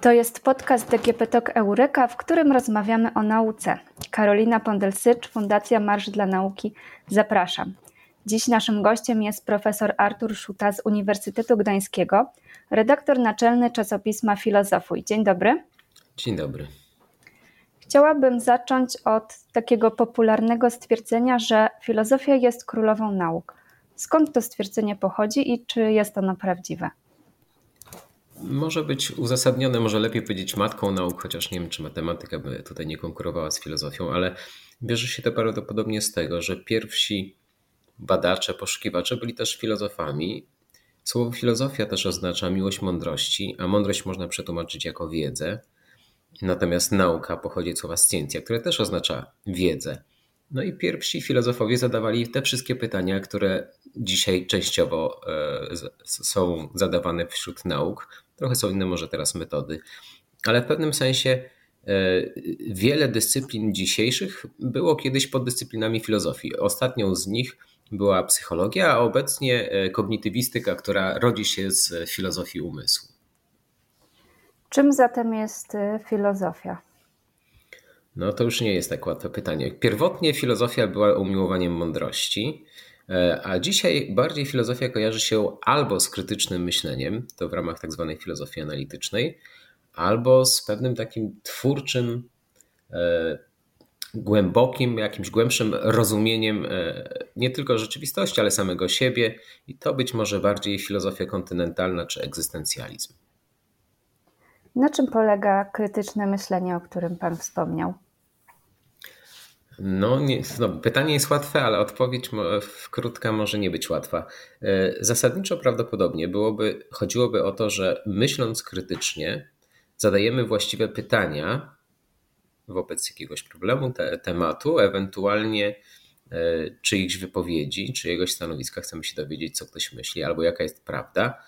To jest podcast DGP Talk Eureka, w którym rozmawiamy o nauce. Karolina Pondelsycz, Fundacja Marsz dla Nauki. Zapraszam. Dziś naszym gościem jest profesor Artur Szuta z Uniwersytetu Gdańskiego, redaktor naczelny czasopisma Filozofuj. Dzień dobry. Dzień dobry. Chciałabym zacząć od takiego popularnego stwierdzenia, że filozofia jest królową nauk. Skąd to stwierdzenie pochodzi i czy jest ono prawdziwe? Może być uzasadnione, może lepiej powiedzieć matką nauk, chociaż nie wiem, czy matematyka by tutaj nie konkurowała z filozofią, ale bierze się to prawdopodobnie z tego, że pierwsi badacze, poszukiwacze byli też filozofami. Słowo filozofia też oznacza miłość mądrości, a mądrość można przetłumaczyć jako wiedzę. Natomiast nauka pochodzi od słowa scientia, które też oznacza wiedzę. No i pierwsi filozofowie zadawali te wszystkie pytania, które dzisiaj częściowo e, są zadawane wśród nauk. Trochę są inne może teraz metody, ale w pewnym sensie e, wiele dyscyplin dzisiejszych było kiedyś poddyscyplinami filozofii. Ostatnią z nich była psychologia, a obecnie e, kognitywistyka, która rodzi się z filozofii umysłu. Czym zatem jest filozofia? No to już nie jest tak łatwe pytanie. Pierwotnie filozofia była umiłowaniem mądrości, e, a dzisiaj bardziej filozofia kojarzy się albo z krytycznym myśleniem, to w ramach tak zwanej filozofii analitycznej, albo z pewnym takim twórczym, e, głębokim, jakimś głębszym rozumieniem e, nie tylko rzeczywistości, ale samego siebie i to być może bardziej filozofia kontynentalna czy egzystencjalizm. Na czym polega krytyczne myślenie, o którym Pan wspomniał? No, nie, no, pytanie jest łatwe, ale odpowiedź krótka może nie być łatwa. E, zasadniczo prawdopodobnie byłoby, chodziłoby o to, że myśląc krytycznie, zadajemy właściwe pytania wobec jakiegoś problemu, te, tematu, ewentualnie e, czyichś wypowiedzi, czyjegoś stanowiska, chcemy się dowiedzieć, co ktoś myśli, albo jaka jest prawda.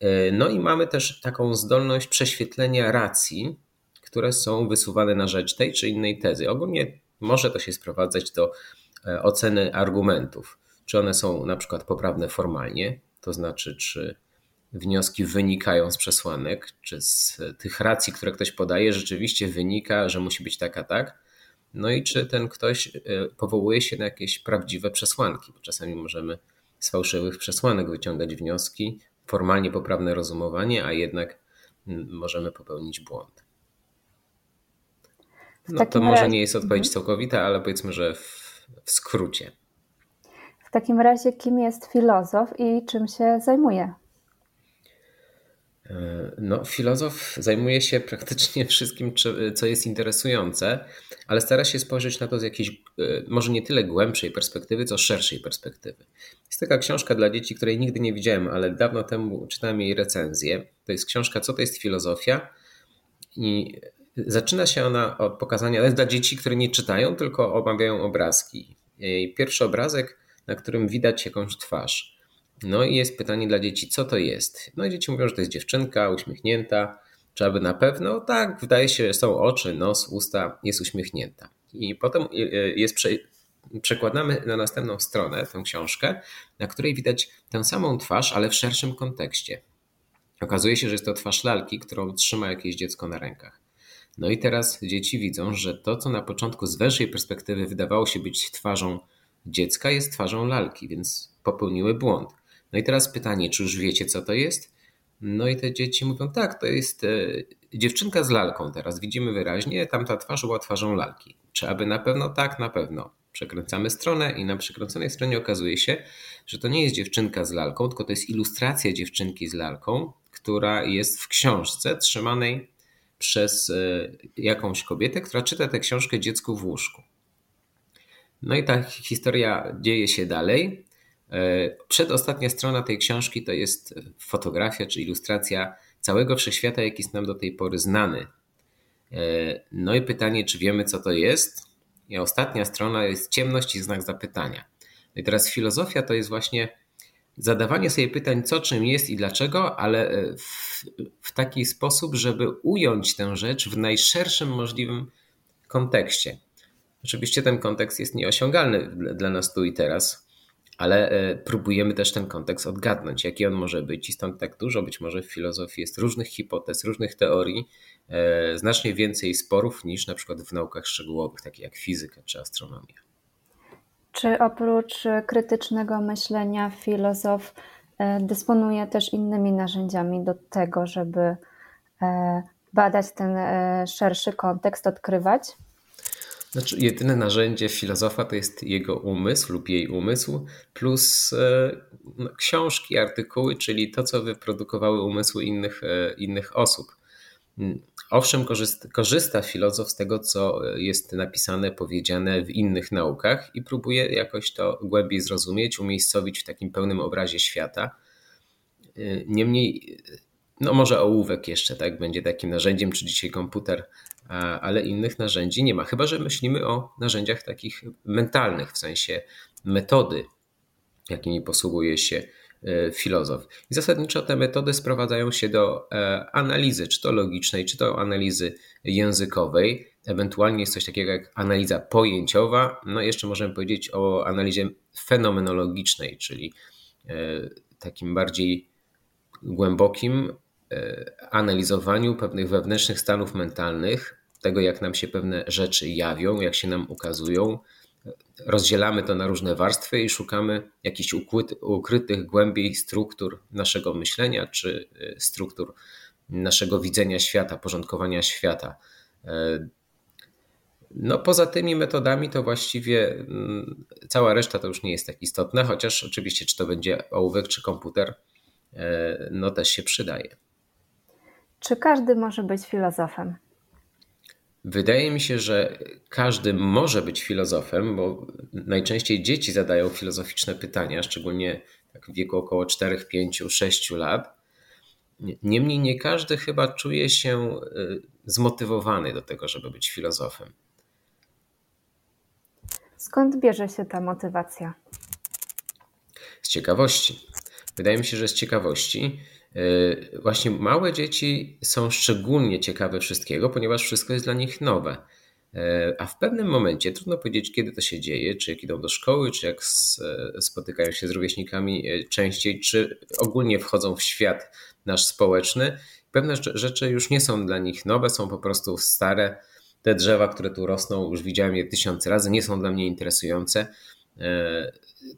E, no i mamy też taką zdolność prześwietlenia racji, które są wysuwane na rzecz tej czy innej tezy. Ogólnie może to się sprowadzać do e, oceny argumentów. Czy one są na przykład poprawne formalnie, to znaczy, czy wnioski wynikają z przesłanek, czy z tych racji, które ktoś podaje, rzeczywiście wynika, że musi być tak, a tak. No i czy ten ktoś e, powołuje się na jakieś prawdziwe przesłanki, bo czasami możemy z fałszywych przesłanek wyciągać wnioski, formalnie poprawne rozumowanie, a jednak możemy popełnić błąd. No to może razie... nie jest odpowiedź mhm. całkowita, ale powiedzmy, że w, w skrócie. W takim razie, kim jest filozof i czym się zajmuje? E, no, filozof zajmuje się praktycznie wszystkim, co jest interesujące, ale stara się spojrzeć na to z jakiejś, e, może nie tyle głębszej perspektywy, co szerszej perspektywy. Jest taka książka dla dzieci, której nigdy nie widziałem, ale dawno temu czytałem jej recenzję. To jest książka Co to jest filozofia? I zaczyna się ona od pokazania, ale dla dzieci, które nie czytają, tylko omawiają obrazki. Pierwszy obrazek, na którym widać jakąś twarz. No i jest pytanie dla dzieci, co to jest? No i dzieci mówią, że to jest dziewczynka uśmiechnięta. Czy aby na pewno? Tak, wydaje się, że są oczy, nos, usta, jest uśmiechnięta. I potem e, jest prze... przekładamy na następną stronę tę książkę, na której widać tę samą twarz, ale w szerszym kontekście. Okazuje się, że jest to twarz lalki, którą trzyma jakieś dziecko na rękach. No i teraz dzieci widzą, że to, co na początku z węższej perspektywy wydawało się być twarzą dziecka, jest twarzą lalki, więc popełniły błąd. No i teraz pytanie, czy już wiecie, co to jest? No i te dzieci mówią, tak, to jest e, dziewczynka z lalką teraz, widzimy wyraźnie, tamta twarz była twarzą lalki. Czy aby na pewno? Tak, na pewno. Przekręcamy stronę i na przekręconej stronie okazuje się, że to nie jest dziewczynka z lalką, tylko to jest ilustracja dziewczynki z lalką, która jest w książce trzymanej przez e, jakąś kobietę, która czyta tę książkę dziecku w łóżku. No i ta historia dzieje się dalej. E, przedostatnia strona tej książki to jest fotografia czy ilustracja całego wszechświata, jaki jest nam do tej pory znany. E, no i pytanie, czy wiemy, co to jest? I ostatnia strona jest ciemność i znak zapytania. No i teraz filozofia to jest właśnie zadawanie sobie pytań, co czym jest i dlaczego, ale e, w, w taki sposób, żeby ująć tę rzecz w najszerszym możliwym kontekście. Oczywiście ten kontekst jest nieosiągalny dla nas tu i teraz, ale e, próbujemy też ten kontekst odgadnąć, jaki on może być, i stąd tak dużo być może w filozofii jest różnych hipotez, różnych teorii, e, znacznie więcej sporów niż na przykład w naukach szczegółowych, takich jak fizyka czy astronomia. Czy oprócz krytycznego myślenia filozof e, dysponuje też innymi narzędziami do tego, żeby badać ten szerszy kontekst, odkrywać? Znaczy, jedyne narzędzie filozofa to jest jego umysł lub jej umysł, plus e, no, książki, artykuły, czyli to, co wyprodukowały umysły innych, e, innych osób. Owszem, korzysta, korzysta filozof z tego, co jest napisane, powiedziane w innych naukach i próbuje jakoś to głębiej zrozumieć, umiejscowić w takim pełnym obrazie świata. E, niemniej, no może ołówek jeszcze tak będzie takim narzędziem, czy dzisiaj komputer ale innych narzędzi nie ma. Chyba, że myślimy o narzędziach takich mentalnych, w sensie metody, jakimi posługuje się e, filozof. I zasadniczo te metody sprowadzają się do e, analizy, czy to logicznej, czy to analizy językowej. Ewentualnie jest coś takiego jak analiza pojęciowa. No jeszcze możemy powiedzieć o analizie fenomenologicznej, czyli e, takim bardziej głębokim E, analizowaniu pewnych wewnętrznych stanów mentalnych, tego jak nam się pewne rzeczy jawią, jak się nam ukazują. Rozdzielamy to na różne warstwy i szukamy jakichś ukrytych głębiej struktur naszego myślenia czy e, struktur naszego widzenia świata, porządkowania świata. E, no, poza tymi metodami to właściwie mm, cała reszta to już nie jest tak istotna, chociaż oczywiście, czy to będzie ołówek, czy komputer, no też się przydaje. Czy każdy może być filozofem? Wydaje mi się, że każdy może być filozofem, bo najczęściej dzieci zadają filozoficzne pytania, szczególnie tak w wieku około 4, 5, 6 lat. Niemniej nie każdy chyba czuje się y, zmotywowany do tego, żeby być filozofem. Skąd bierze się ta motywacja? Z ciekawości. Wydaje mi się, że z ciekawości właśnie małe dzieci są szczególnie ciekawe wszystkiego, ponieważ wszystko jest dla nich nowe. E, a w pewnym momencie, trudno powiedzieć, kiedy to się dzieje, czy jak idą do szkoły, czy jak e, spotykają się z rówieśnikami częściej, czy ogólnie wchodzą w świat nasz społeczny, pewne rzeczy już nie są dla nich nowe, są po prostu stare. Te drzewa, które tu rosną, już widziałem je tysiące razy, nie są dla mnie interesujące.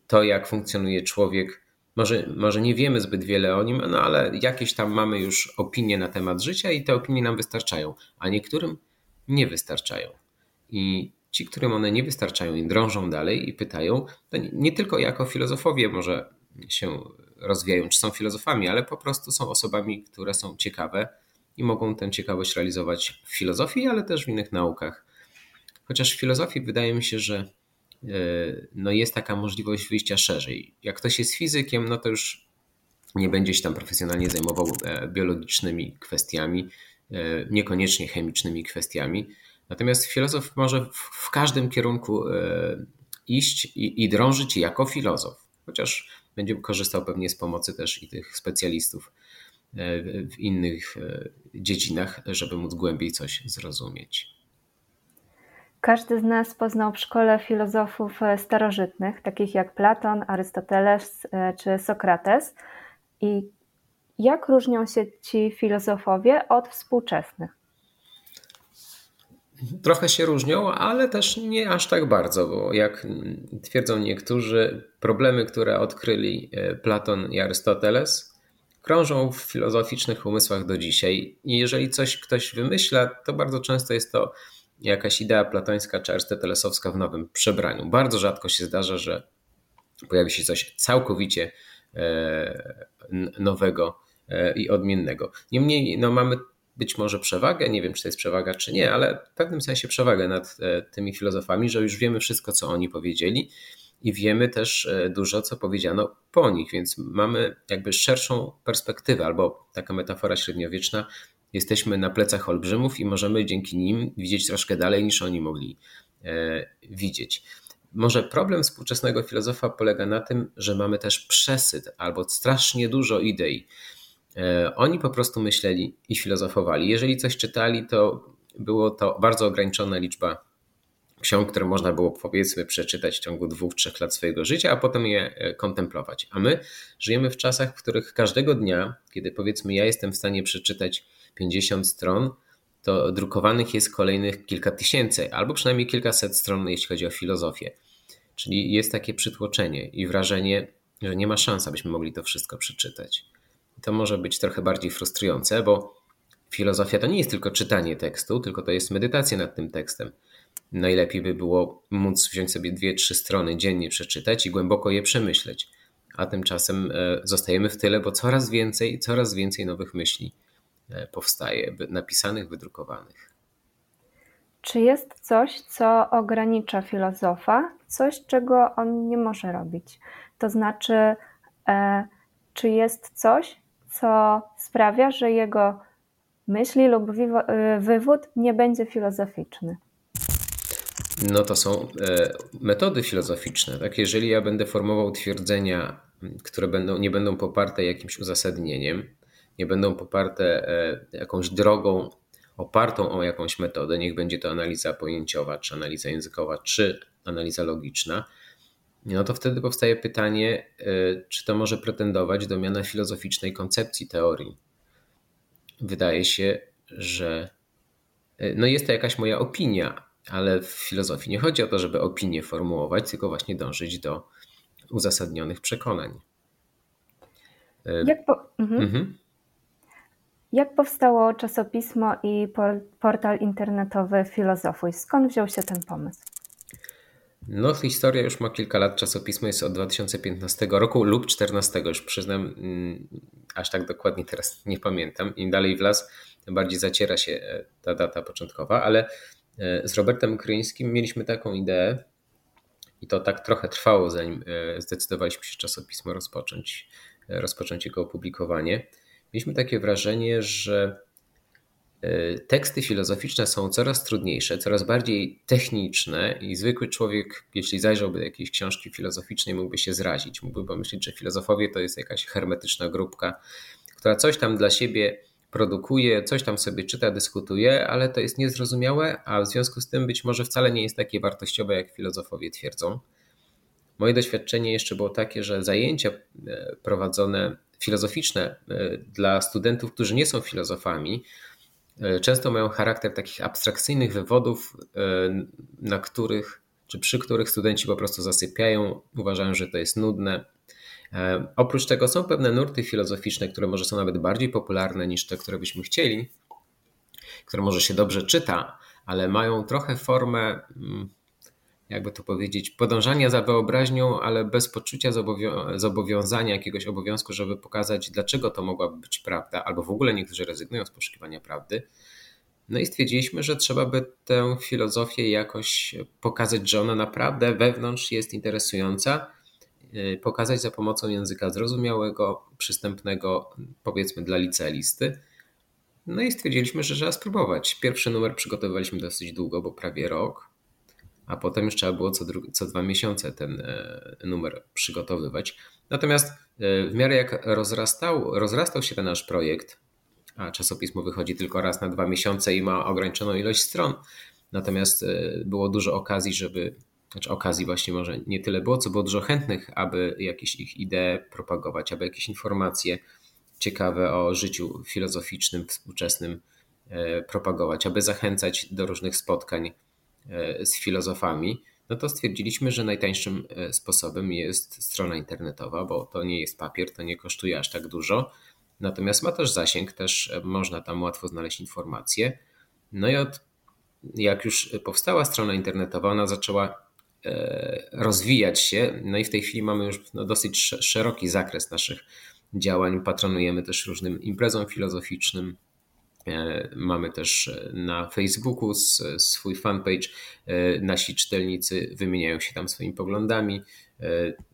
To, jak funkcjonuje człowiek, może, może nie wiemy zbyt wiele o nim, no ale jakieś tam mamy już opinie na temat życia i te opinie nam wystarczają, a niektórym nie wystarczają. I ci, którym one nie wystarczają i drążą dalej i pytają, to nie, nie tylko jako filozofowie może się rozwijają, czy są filozofami, ale po prostu są osobami, które są ciekawe i mogą tę ciekawość realizować w filozofii, ale też w innych naukach. Chociaż w filozofii wydaje mi się, że no jest taka możliwość wyjścia szerzej. Jak ktoś jest fizykiem, no to już nie będzie się tam profesjonalnie zajmował e, biologicznymi kwestiami, e, niekoniecznie chemicznymi kwestiami. Natomiast filozof może w każdym kierunku iść i, i drążyć jako filozof, chociaż będzie korzystał pewnie z pomocy też i tych specjalistów w innych dziedzinach, żeby móc głębiej coś zrozumieć. Każdy z nas poznał w szkole filozofów e, starożytnych, takich jak Platon, Arystoteles e, czy Sokrates. I jak różnią się ci filozofowie od współczesnych? Trochę się różnią, ale też nie aż tak bardzo, bo jak twierdzą niektórzy, problemy, które odkryli e, Platon i Arystoteles, krążą w filozoficznych umysłach do dzisiaj. I jeżeli coś ktoś wymyśla, to bardzo często jest to jakaś idea platońska czy arystotelesowska w nowym przebraniu. Bardzo rzadko się zdarza, że pojawi się coś całkowicie e, nowego e, i odmiennego. Niemniej no, mamy być może przewagę, nie wiem czy to jest przewaga czy nie, ale w pewnym sensie przewagę nad e, tymi filozofami, że już wiemy wszystko, co oni powiedzieli i wiemy też dużo, co powiedziano po nich, więc mamy jakby szerszą perspektywę, albo taka metafora średniowieczna, jesteśmy na plecach olbrzymów i możemy dzięki nim widzieć troszkę dalej niż oni mogli e, widzieć. Może problem współczesnego filozofa polega na tym, że mamy też przesyt albo strasznie dużo idei. E, oni po prostu myśleli i filozofowali. Jeżeli coś czytali, to było to bardzo ograniczona liczba ksiąg, które można było powiedzmy przeczytać w ciągu dwóch, trzech lat swojego życia, a potem je e, kontemplować. A my żyjemy w czasach, w których każdego dnia, kiedy powiedzmy ja jestem w stanie przeczytać 50 stron, to drukowanych jest kolejnych kilka tysięcy, albo przynajmniej kilkaset stron, jeśli chodzi o filozofię. Czyli jest takie przytłoczenie i wrażenie, że nie ma szans, abyśmy mogli to wszystko przeczytać. To może być trochę bardziej frustrujące, bo filozofia to nie jest tylko czytanie tekstu, tylko to jest medytacja nad tym tekstem. Najlepiej by było móc wziąć sobie dwie, trzy strony dziennie przeczytać i głęboko je przemyśleć. A tymczasem e, zostajemy w tyle, bo coraz więcej, coraz więcej nowych myśli powstaje, napisanych, wydrukowanych. Czy jest coś, co ogranicza filozofa, coś, czego on nie może robić? To znaczy, e, czy jest coś, co sprawia, że jego myśli lub wywód nie będzie filozoficzny? No to są e, metody filozoficzne. Tak? Jeżeli ja będę formował twierdzenia, które będą, nie będą poparte jakimś uzasadnieniem, nie będą poparte e, jakąś drogą opartą o jakąś metodę, niech będzie to analiza pojęciowa, czy analiza językowa, czy analiza logiczna, no to wtedy powstaje pytanie, e, czy to może pretendować do miana filozoficznej koncepcji teorii. Wydaje się, że no jest to jakaś moja opinia, ale w filozofii nie chodzi o to, żeby opinię formułować, tylko właśnie dążyć do uzasadnionych przekonań. E, Jak, po... mhm. Mhm. Jak powstało czasopismo i portal internetowy Filozofuj? Skąd wziął się ten pomysł? No, historia już ma kilka lat. Czasopismo jest od 2015 roku lub 2014, już przyznam, mm, aż tak dokładnie teraz nie pamiętam. Im dalej w las, tym bardziej zaciera się e, ta data początkowa, ale E, z Robertem Kryńskim mieliśmy taką ideę i to tak trochę trwało, zanim e, zdecydowaliśmy się czasopismo rozpocząć, rozpocząć jego opublikowanie. Mieliśmy takie wrażenie, że teksty filozoficzne są coraz trudniejsze, coraz bardziej techniczne i zwykły człowiek, jeśli zajrzałby do jakiejś książki filozoficznej, mógłby się zrazić. Mógłby pomyśleć, że filozofowie to jest jakaś hermetyczna grupka, która coś tam dla siebie produkuje, coś tam sobie czyta, dyskutuje, ale to jest niezrozumiałe, a w związku z tym być może wcale nie jest takie wartościowe, jak filozofowie twierdzą. Moje doświadczenie jeszcze było takie, że zajęcia e, prowadzone filozoficzne e, dla studentów, którzy nie są filozofami, e, często mają charakter takich abstrakcyjnych wywodów, na których czy przy których studenci po prostu zasypiają, uważają, że to jest nudne, E, oprócz tego są pewne nurty filozoficzne, które może są nawet bardziej popularne niż te, które byśmy chcieli, które może się dobrze czyta, ale mają trochę formę, mm, jakby to powiedzieć, podążania za wyobraźnią, ale bez poczucia zobowiązania, jakiegoś obowiązku, żeby pokazać, dlaczego to mogłaby być prawda, albo w ogóle niektórzy rezygnują z poszukiwania prawdy. No i stwierdziliśmy, że trzeba by tę filozofię jakoś pokazać, że ona naprawdę wewnątrz jest interesująca Y, pokazać za pomocą języka zrozumiałego, przystępnego, powiedzmy dla licealisty. No i stwierdziliśmy, że trzeba spróbować. Pierwszy numer przygotowywaliśmy dosyć długo, bo prawie rok, a potem już trzeba było co, co dwa miesiące ten e, numer przygotowywać. Natomiast e, w miarę jak rozrastał, rozrastał się ten nasz projekt, a czasopismo wychodzi tylko raz na dwa miesiące i ma ograniczoną ilość stron, natomiast e, było dużo okazji, żeby znaczy okazji właśnie może nie tyle było, co było dużo chętnych, aby jakieś ich idee propagować, aby jakieś informacje ciekawe o życiu filozoficznym, współczesnym propagować, aby zachęcać do różnych spotkań z filozofami, no to stwierdziliśmy, że najtańszym e, sposobem jest strona internetowa, bo to nie jest papier, to nie kosztuje aż tak dużo, natomiast ma też zasięg, też można tam łatwo znaleźć informacje. No i od, jak już powstała strona internetowa, ona zaczęła E, rozwijać się. No i w tej chwili mamy już no, dosyć szeroki zakres naszych działań. Patronujemy też różnym imprezom filozoficznym. E, mamy też e, na Facebooku swój fanpage. Nasi czytelnicy wymieniają się tam swoimi poglądami.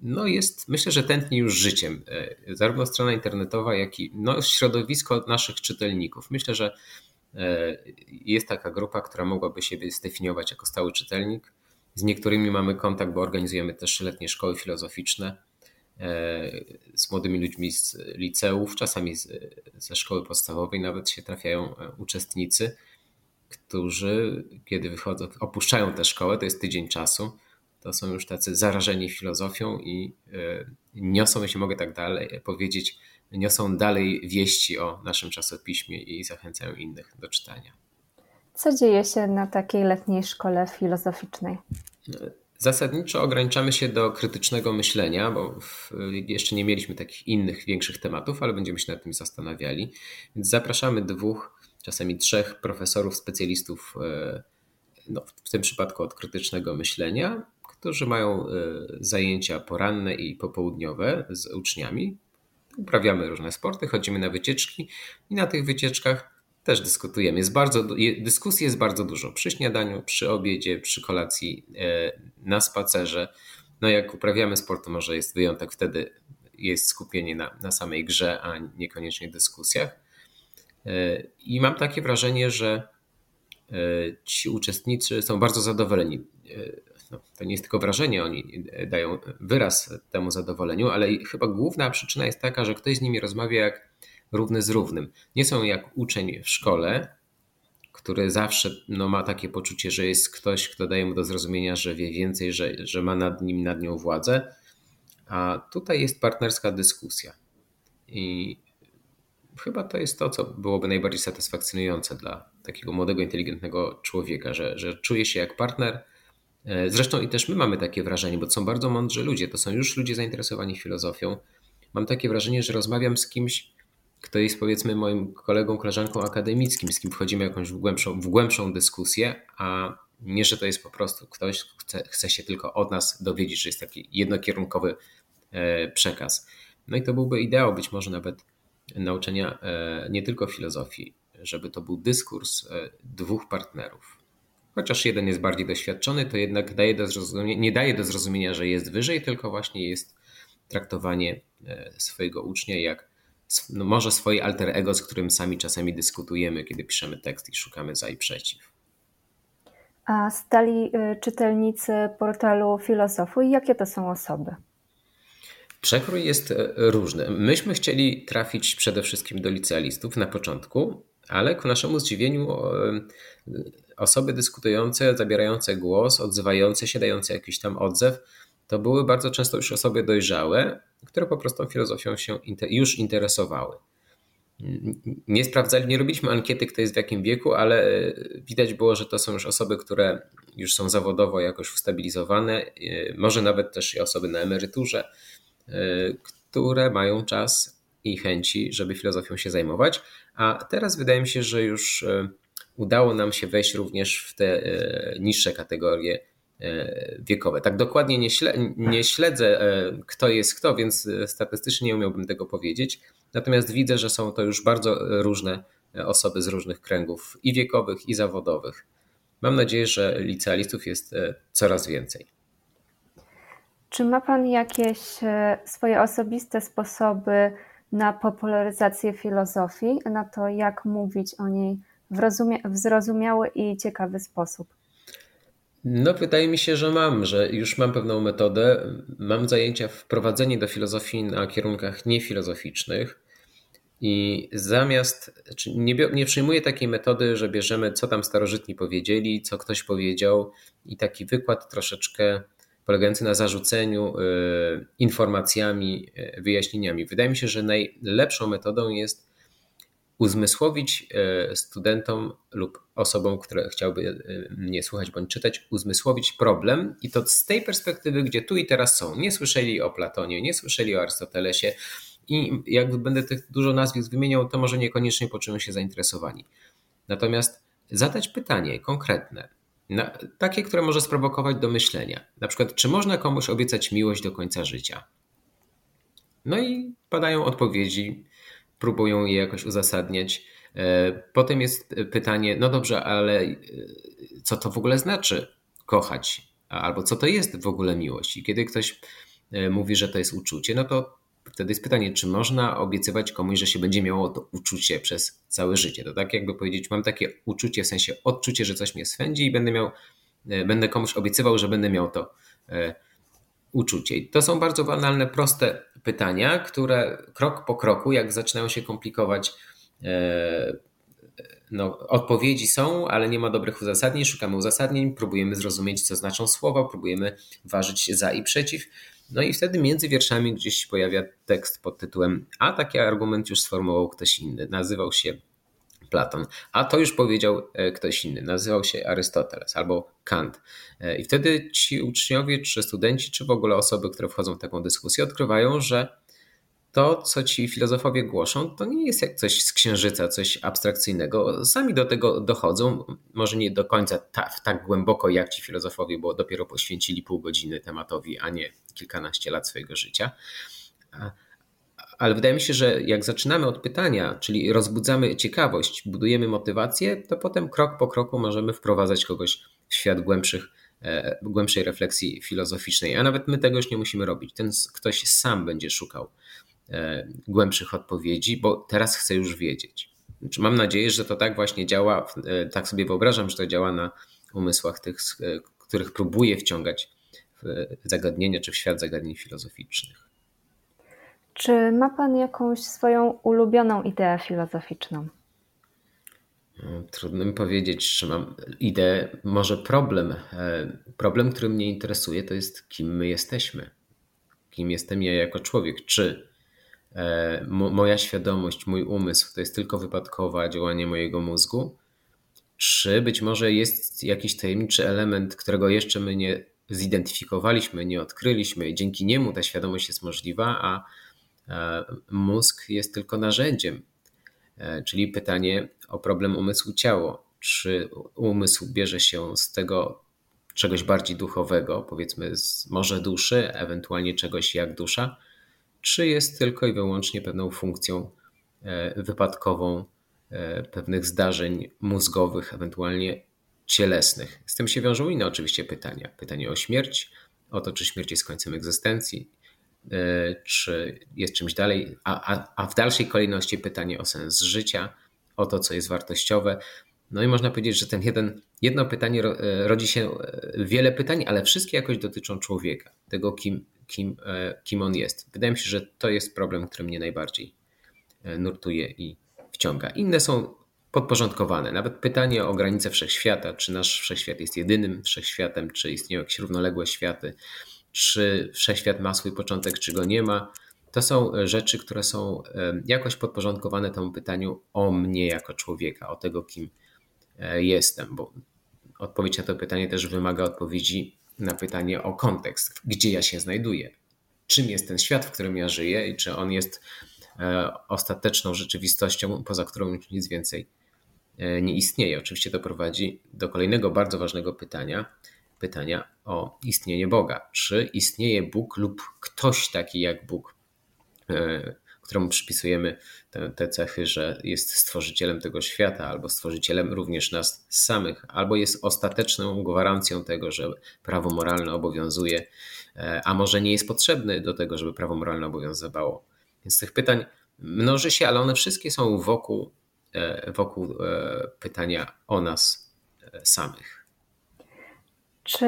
No jest, myślę, że tętni już życiem. Zarówno strona internetowa, jak i no, środowisko naszych czytelników. Myślę, że jest taka grupa, która mogłaby siebie zdefiniować jako stały czytelnik z niektórymi mamy kontakt, bo organizujemy też letnie szkoły filozoficzne e, z młodymi ludźmi z liceów, czasami z, ze szkoły podstawowej nawet się trafiają e, uczestnicy, którzy, kiedy wychodzą, opuszczają tę szkołę, to jest tydzień czasu, to są już tacy zarażeni filozofią i niosą, jeśli mogę tak dalej powiedzieć, niosą dalej wieści o naszym czasopiśmie i zachęcają innych do czytania. Co dzieje się na takiej letniej szkole filozoficznej? Zasadniczo ograniczamy się do krytycznego myślenia, bo jeszcze nie mieliśmy takich innych, większych tematów, ale będziemy się nad tym zastanawiali. Więc zapraszamy dwóch, czasami trzech profesorów, specjalistów, e, no, w tym przypadku od krytycznego myślenia, którzy mają e, zajęcia poranne i popołudniowe z uczniami. Uprawiamy różne sporty, chodzimy na wycieczki i na tych wycieczkach też dyskutujemy. Jest bardzo, dyskusji jest bardzo dużo. Przy śniadaniu, przy obiedzie, przy kolacji, e, na spacerze. No jak uprawiamy sport, to może jest wyjątek, wtedy jest skupienie na, na samej grze, a niekoniecznie dyskusjach. E, I mam takie wrażenie, że e, ci uczestnicy są bardzo zadowoleni. No, to nie jest tylko wrażenie, oni dają wyraz temu zadowoleniu, ale chyba główna przyczyna jest taka, że ktoś z nimi rozmawia jak równy z równym. Nie są jak uczeń w szkole, który zawsze no, ma takie poczucie, że jest ktoś, kto daje mu do zrozumienia, że wie więcej, że, że ma nad nim, nad nią władzę. A tutaj jest partnerska dyskusja. I chyba to jest to, co byłoby najbardziej satysfakcjonujące dla takiego młodego, inteligentnego człowieka, że, że czuje się jak partner. E, zresztą i też my mamy takie wrażenie, bo to są bardzo mądrzy ludzie, to są już ludzie zainteresowani filozofią. Mam takie wrażenie, że rozmawiam z kimś, kto jest powiedzmy moim kolegą, koleżanką akademickim, z kim wchodzimy jakąś w głębszą, w głębszą dyskusję, a nie, że to jest po prostu ktoś, chce, chce się tylko od nas dowiedzieć, że jest taki jednokierunkowy e, przekaz. No i to byłby ideał być może nawet nauczenia e, nie tylko filozofii, żeby to był dyskurs e, dwóch partnerów. Chociaż jeden jest bardziej doświadczony, to jednak daje do nie daje do zrozumienia, że jest wyżej, tylko właśnie jest traktowanie swojego ucznia jak no może swoje alter ego, z którym sami czasami dyskutujemy, kiedy piszemy tekst i szukamy za i przeciw. A stali y, czytelnicy portalu Filozofu i jakie to są osoby? Przekrój jest e, różny. Myśmy chcieli trafić przede wszystkim do licealistów na początku, ale ku naszemu zdziwieniu e, osoby dyskutujące, zabierające głos, odzywające się, dające jakiś tam odzew, to były bardzo często już osoby dojrzałe, które po prostu filozofią się już interesowały. Nie sprawdzali, nie robiliśmy ankiety, kto jest w jakim wieku, ale e, widać było, że to są już osoby, które już są zawodowo jakoś ustabilizowane, e, może nawet też i osoby na emeryturze, e, które mają czas i chęci, żeby filozofią się zajmować. A teraz wydaje mi się, że już udało nam się wejść również w te niższe kategorie wiekowe. Tak dokładnie nie, nie śledzę, e, kto jest kto, więc e, statystycznie nie umiałbym tego powiedzieć. Natomiast widzę, że są to już bardzo różne osoby z różnych kręgów i wiekowych, i zawodowych. Mam nadzieję, że licealistów jest coraz więcej. Czy ma Pan jakieś swoje osobiste sposoby na popularyzację filozofii, na to, jak mówić o niej w zrozumiały i ciekawy sposób? No, wydaje mi się, że mam, że już mam pewną metodę. Mam zajęcia wprowadzenie do filozofii na kierunkach niefilozoficznych. I zamiast, znaczy nie, nie przyjmuję takiej metody, że bierzemy, co tam starożytni powiedzieli, co ktoś powiedział, i taki wykład troszeczkę polegający na zarzuceniu y, informacjami, y, wyjaśnieniami. Wydaje mi się, że najlepszą metodą jest uzmysłowić e, studentom lub osobom, które chciałyby e, mnie słuchać bądź czytać, uzmysłowić problem i to z tej perspektywy, gdzie tu i teraz są. Nie słyszeli o Platonie, nie słyszeli o Arystotelesie i jak będę tych dużo nazwisk wymieniał, to może niekoniecznie poczują się zainteresowani. Natomiast zadać pytanie konkretne, takie, które może sprowokować do myślenia. Na przykład, czy można komuś obiecać miłość do końca życia? No i padają odpowiedzi próbują je jakoś uzasadniać. E, potem jest pytanie, no dobrze, ale e, co to w ogóle znaczy kochać? Albo co to jest w ogóle miłość? I kiedy ktoś e, mówi, że to jest uczucie, no to wtedy jest pytanie, czy można obiecywać komuś, że się będzie miało to uczucie przez całe życie. To tak jakby powiedzieć, mam takie uczucie, w sensie odczucie, że coś mnie swędzi i będę miał, będę komuś obiecywał, że będę miał to uczucie. to są bardzo banalne, proste pytania, które krok po kroku, jak zaczynają się komplikować, e, no, odpowiedzi są, ale nie ma dobrych uzasadnień. Szukamy uzasadnień, próbujemy zrozumieć, co znaczą słowa, próbujemy ważyć za i przeciw. No i wtedy między wierszami gdzieś pojawia tekst pod tytułem A taki argument już sformułował ktoś inny. Nazywał się Platon, a to już powiedział e, ktoś inny, nazywał się Arystoteles albo Kant. E, I wtedy ci uczniowie, czy studenci, czy w ogóle osoby, które wchodzą w taką dyskusję, odkrywają, że to, co ci filozofowie głoszą, to nie jest jak coś z księżyca, coś abstrakcyjnego. Sami do tego dochodzą, może nie do końca tak, tak głęboko jak ci filozofowie, bo dopiero poświęcili pół godziny tematowi, a nie kilkanaście lat swojego życia. Ale wydaje mi się, że jak zaczynamy od pytania, czyli rozbudzamy ciekawość, budujemy motywację, to potem krok po kroku możemy wprowadzać kogoś w świat głębszych, e, głębszej refleksji filozoficznej. A nawet my tego już nie musimy robić. Ten ktoś sam będzie szukał e, głębszych odpowiedzi, bo teraz chce już wiedzieć. Znaczy, mam nadzieję, że to tak właśnie działa, e, tak sobie wyobrażam, że to działa na umysłach tych, których próbuję wciągać w zagadnienia czy w świat zagadnień filozoficznych. Czy ma Pan jakąś swoją ulubioną ideę filozoficzną? No, trudno mi powiedzieć, czy mam ideę. Może problem. E, problem, który mnie interesuje, to jest kim my jesteśmy. Kim jestem ja jako człowiek. Czy e, moja świadomość, mój umysł to jest tylko wypadkowe działanie mojego mózgu? Czy być może jest jakiś tajemniczy element, którego jeszcze my nie zidentyfikowaliśmy, nie odkryliśmy i dzięki niemu ta świadomość jest możliwa, a mózg jest tylko narzędziem, e, czyli pytanie o problem umysłu-ciało. Czy umysł bierze się z tego czegoś bardziej duchowego, powiedzmy z może duszy, ewentualnie czegoś jak dusza, czy jest tylko i wyłącznie pewną funkcją e, wypadkową pewnych zdarzeń mózgowych, ewentualnie cielesnych. Z tym się wiążą inne oczywiście pytania. Pytanie o śmierć, o to, czy śmierć jest końcem egzystencji, E, czy jest czymś dalej, a, a, a w dalszej kolejności pytanie o sens życia, o to, co jest wartościowe. No i można powiedzieć, że ten jeden, jedno pytanie e, rodzi się e, wiele pytań, ale wszystkie jakoś dotyczą człowieka, tego kim, kim, kim on jest. Wydaje mi się, że to jest problem, który mnie najbardziej nurtuje i wciąga. Inne są podporządkowane. Nawet pytanie o granice wszechświata, czy nasz wszechświat jest jedynym wszechświatem, czy istnieją jakieś równoległe światy, czy wszechświat ma swój początek, czy go nie ma. To są rzeczy, które są jakoś podporządkowane temu pytaniu o mnie jako człowieka, o tego, kim e, jestem, bo odpowiedź na to pytanie też wymaga odpowiedzi na pytanie o kontekst, gdzie ja się znajduję, czym jest ten świat, w którym ja żyję i czy on jest e, ostateczną rzeczywistością, poza którą już nic więcej e, nie istnieje. Oczywiście to prowadzi do kolejnego bardzo ważnego pytania, pytania o istnienie Boga. Czy istnieje Bóg lub ktoś taki jak Bóg, e, któremu przypisujemy te, te, cechy, że jest stworzycielem tego świata, albo stworzycielem również nas samych, albo jest ostateczną gwarancją tego, że prawo moralne obowiązuje, e, a może nie jest potrzebny do tego, żeby prawo moralne obowiązywało. Więc tych pytań mnoży się, ale one wszystkie są wokół, e, wokół pytania o nas samych. Czy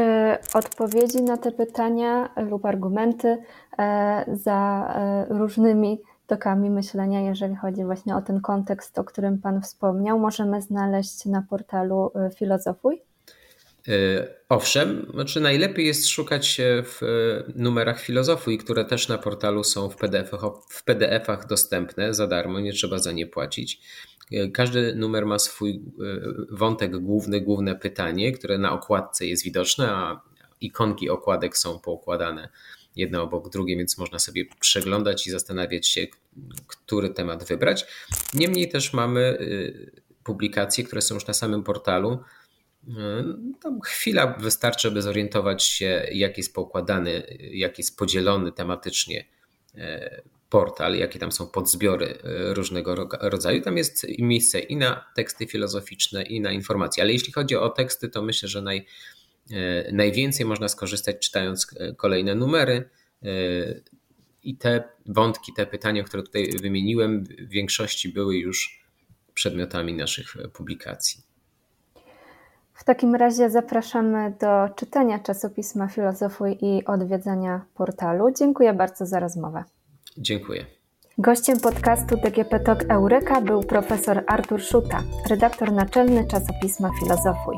odpowiedzi na te pytania lub argumenty e, za e, różnymi tokami myślenia, jeżeli chodzi właśnie o ten kontekst, o którym Pan wspomniał, możemy znaleźć na portalu e, Filozofuj? Owszem, znaczy najlepiej jest szukać w numerach filozofii, które też na portalu są w PDF-ach, w PDF-ach dostępne za darmo, nie trzeba za nie płacić. Każdy numer ma swój e, wątek główny, główne pytanie, które na okładce jest widoczne, a ikonki okładek są poukładane jedno obok drugie, więc można sobie przeglądać i zastanawiać się, który temat wybrać. Niemniej też mamy e, publikacje, które są już na samym portalu. E, tam chwila wystarczy, by zorientować się, jak jest poukładany, jak jest podzielony tematycznie portal, jakie tam są podzbiory e, różnego rodzaju. Tam jest miejsce i na teksty filozoficzne, i na informacje. Ale jeśli chodzi o teksty, to myślę, że naj, e, najwięcej można skorzystać czytając e, kolejne numery. I te wątki, te pytania, które tutaj wymieniłem, w większości były już przedmiotami naszych publikacji. W takim razie zapraszamy do czytania czasopisma Filozofuj i odwiedzania portalu. Dziękuję bardzo za rozmowę. Dziękuję. Gościem podcastu DGP Talk Eureka był profesor Artur Szuta, redaktor naczelny czasopisma Filozofuj.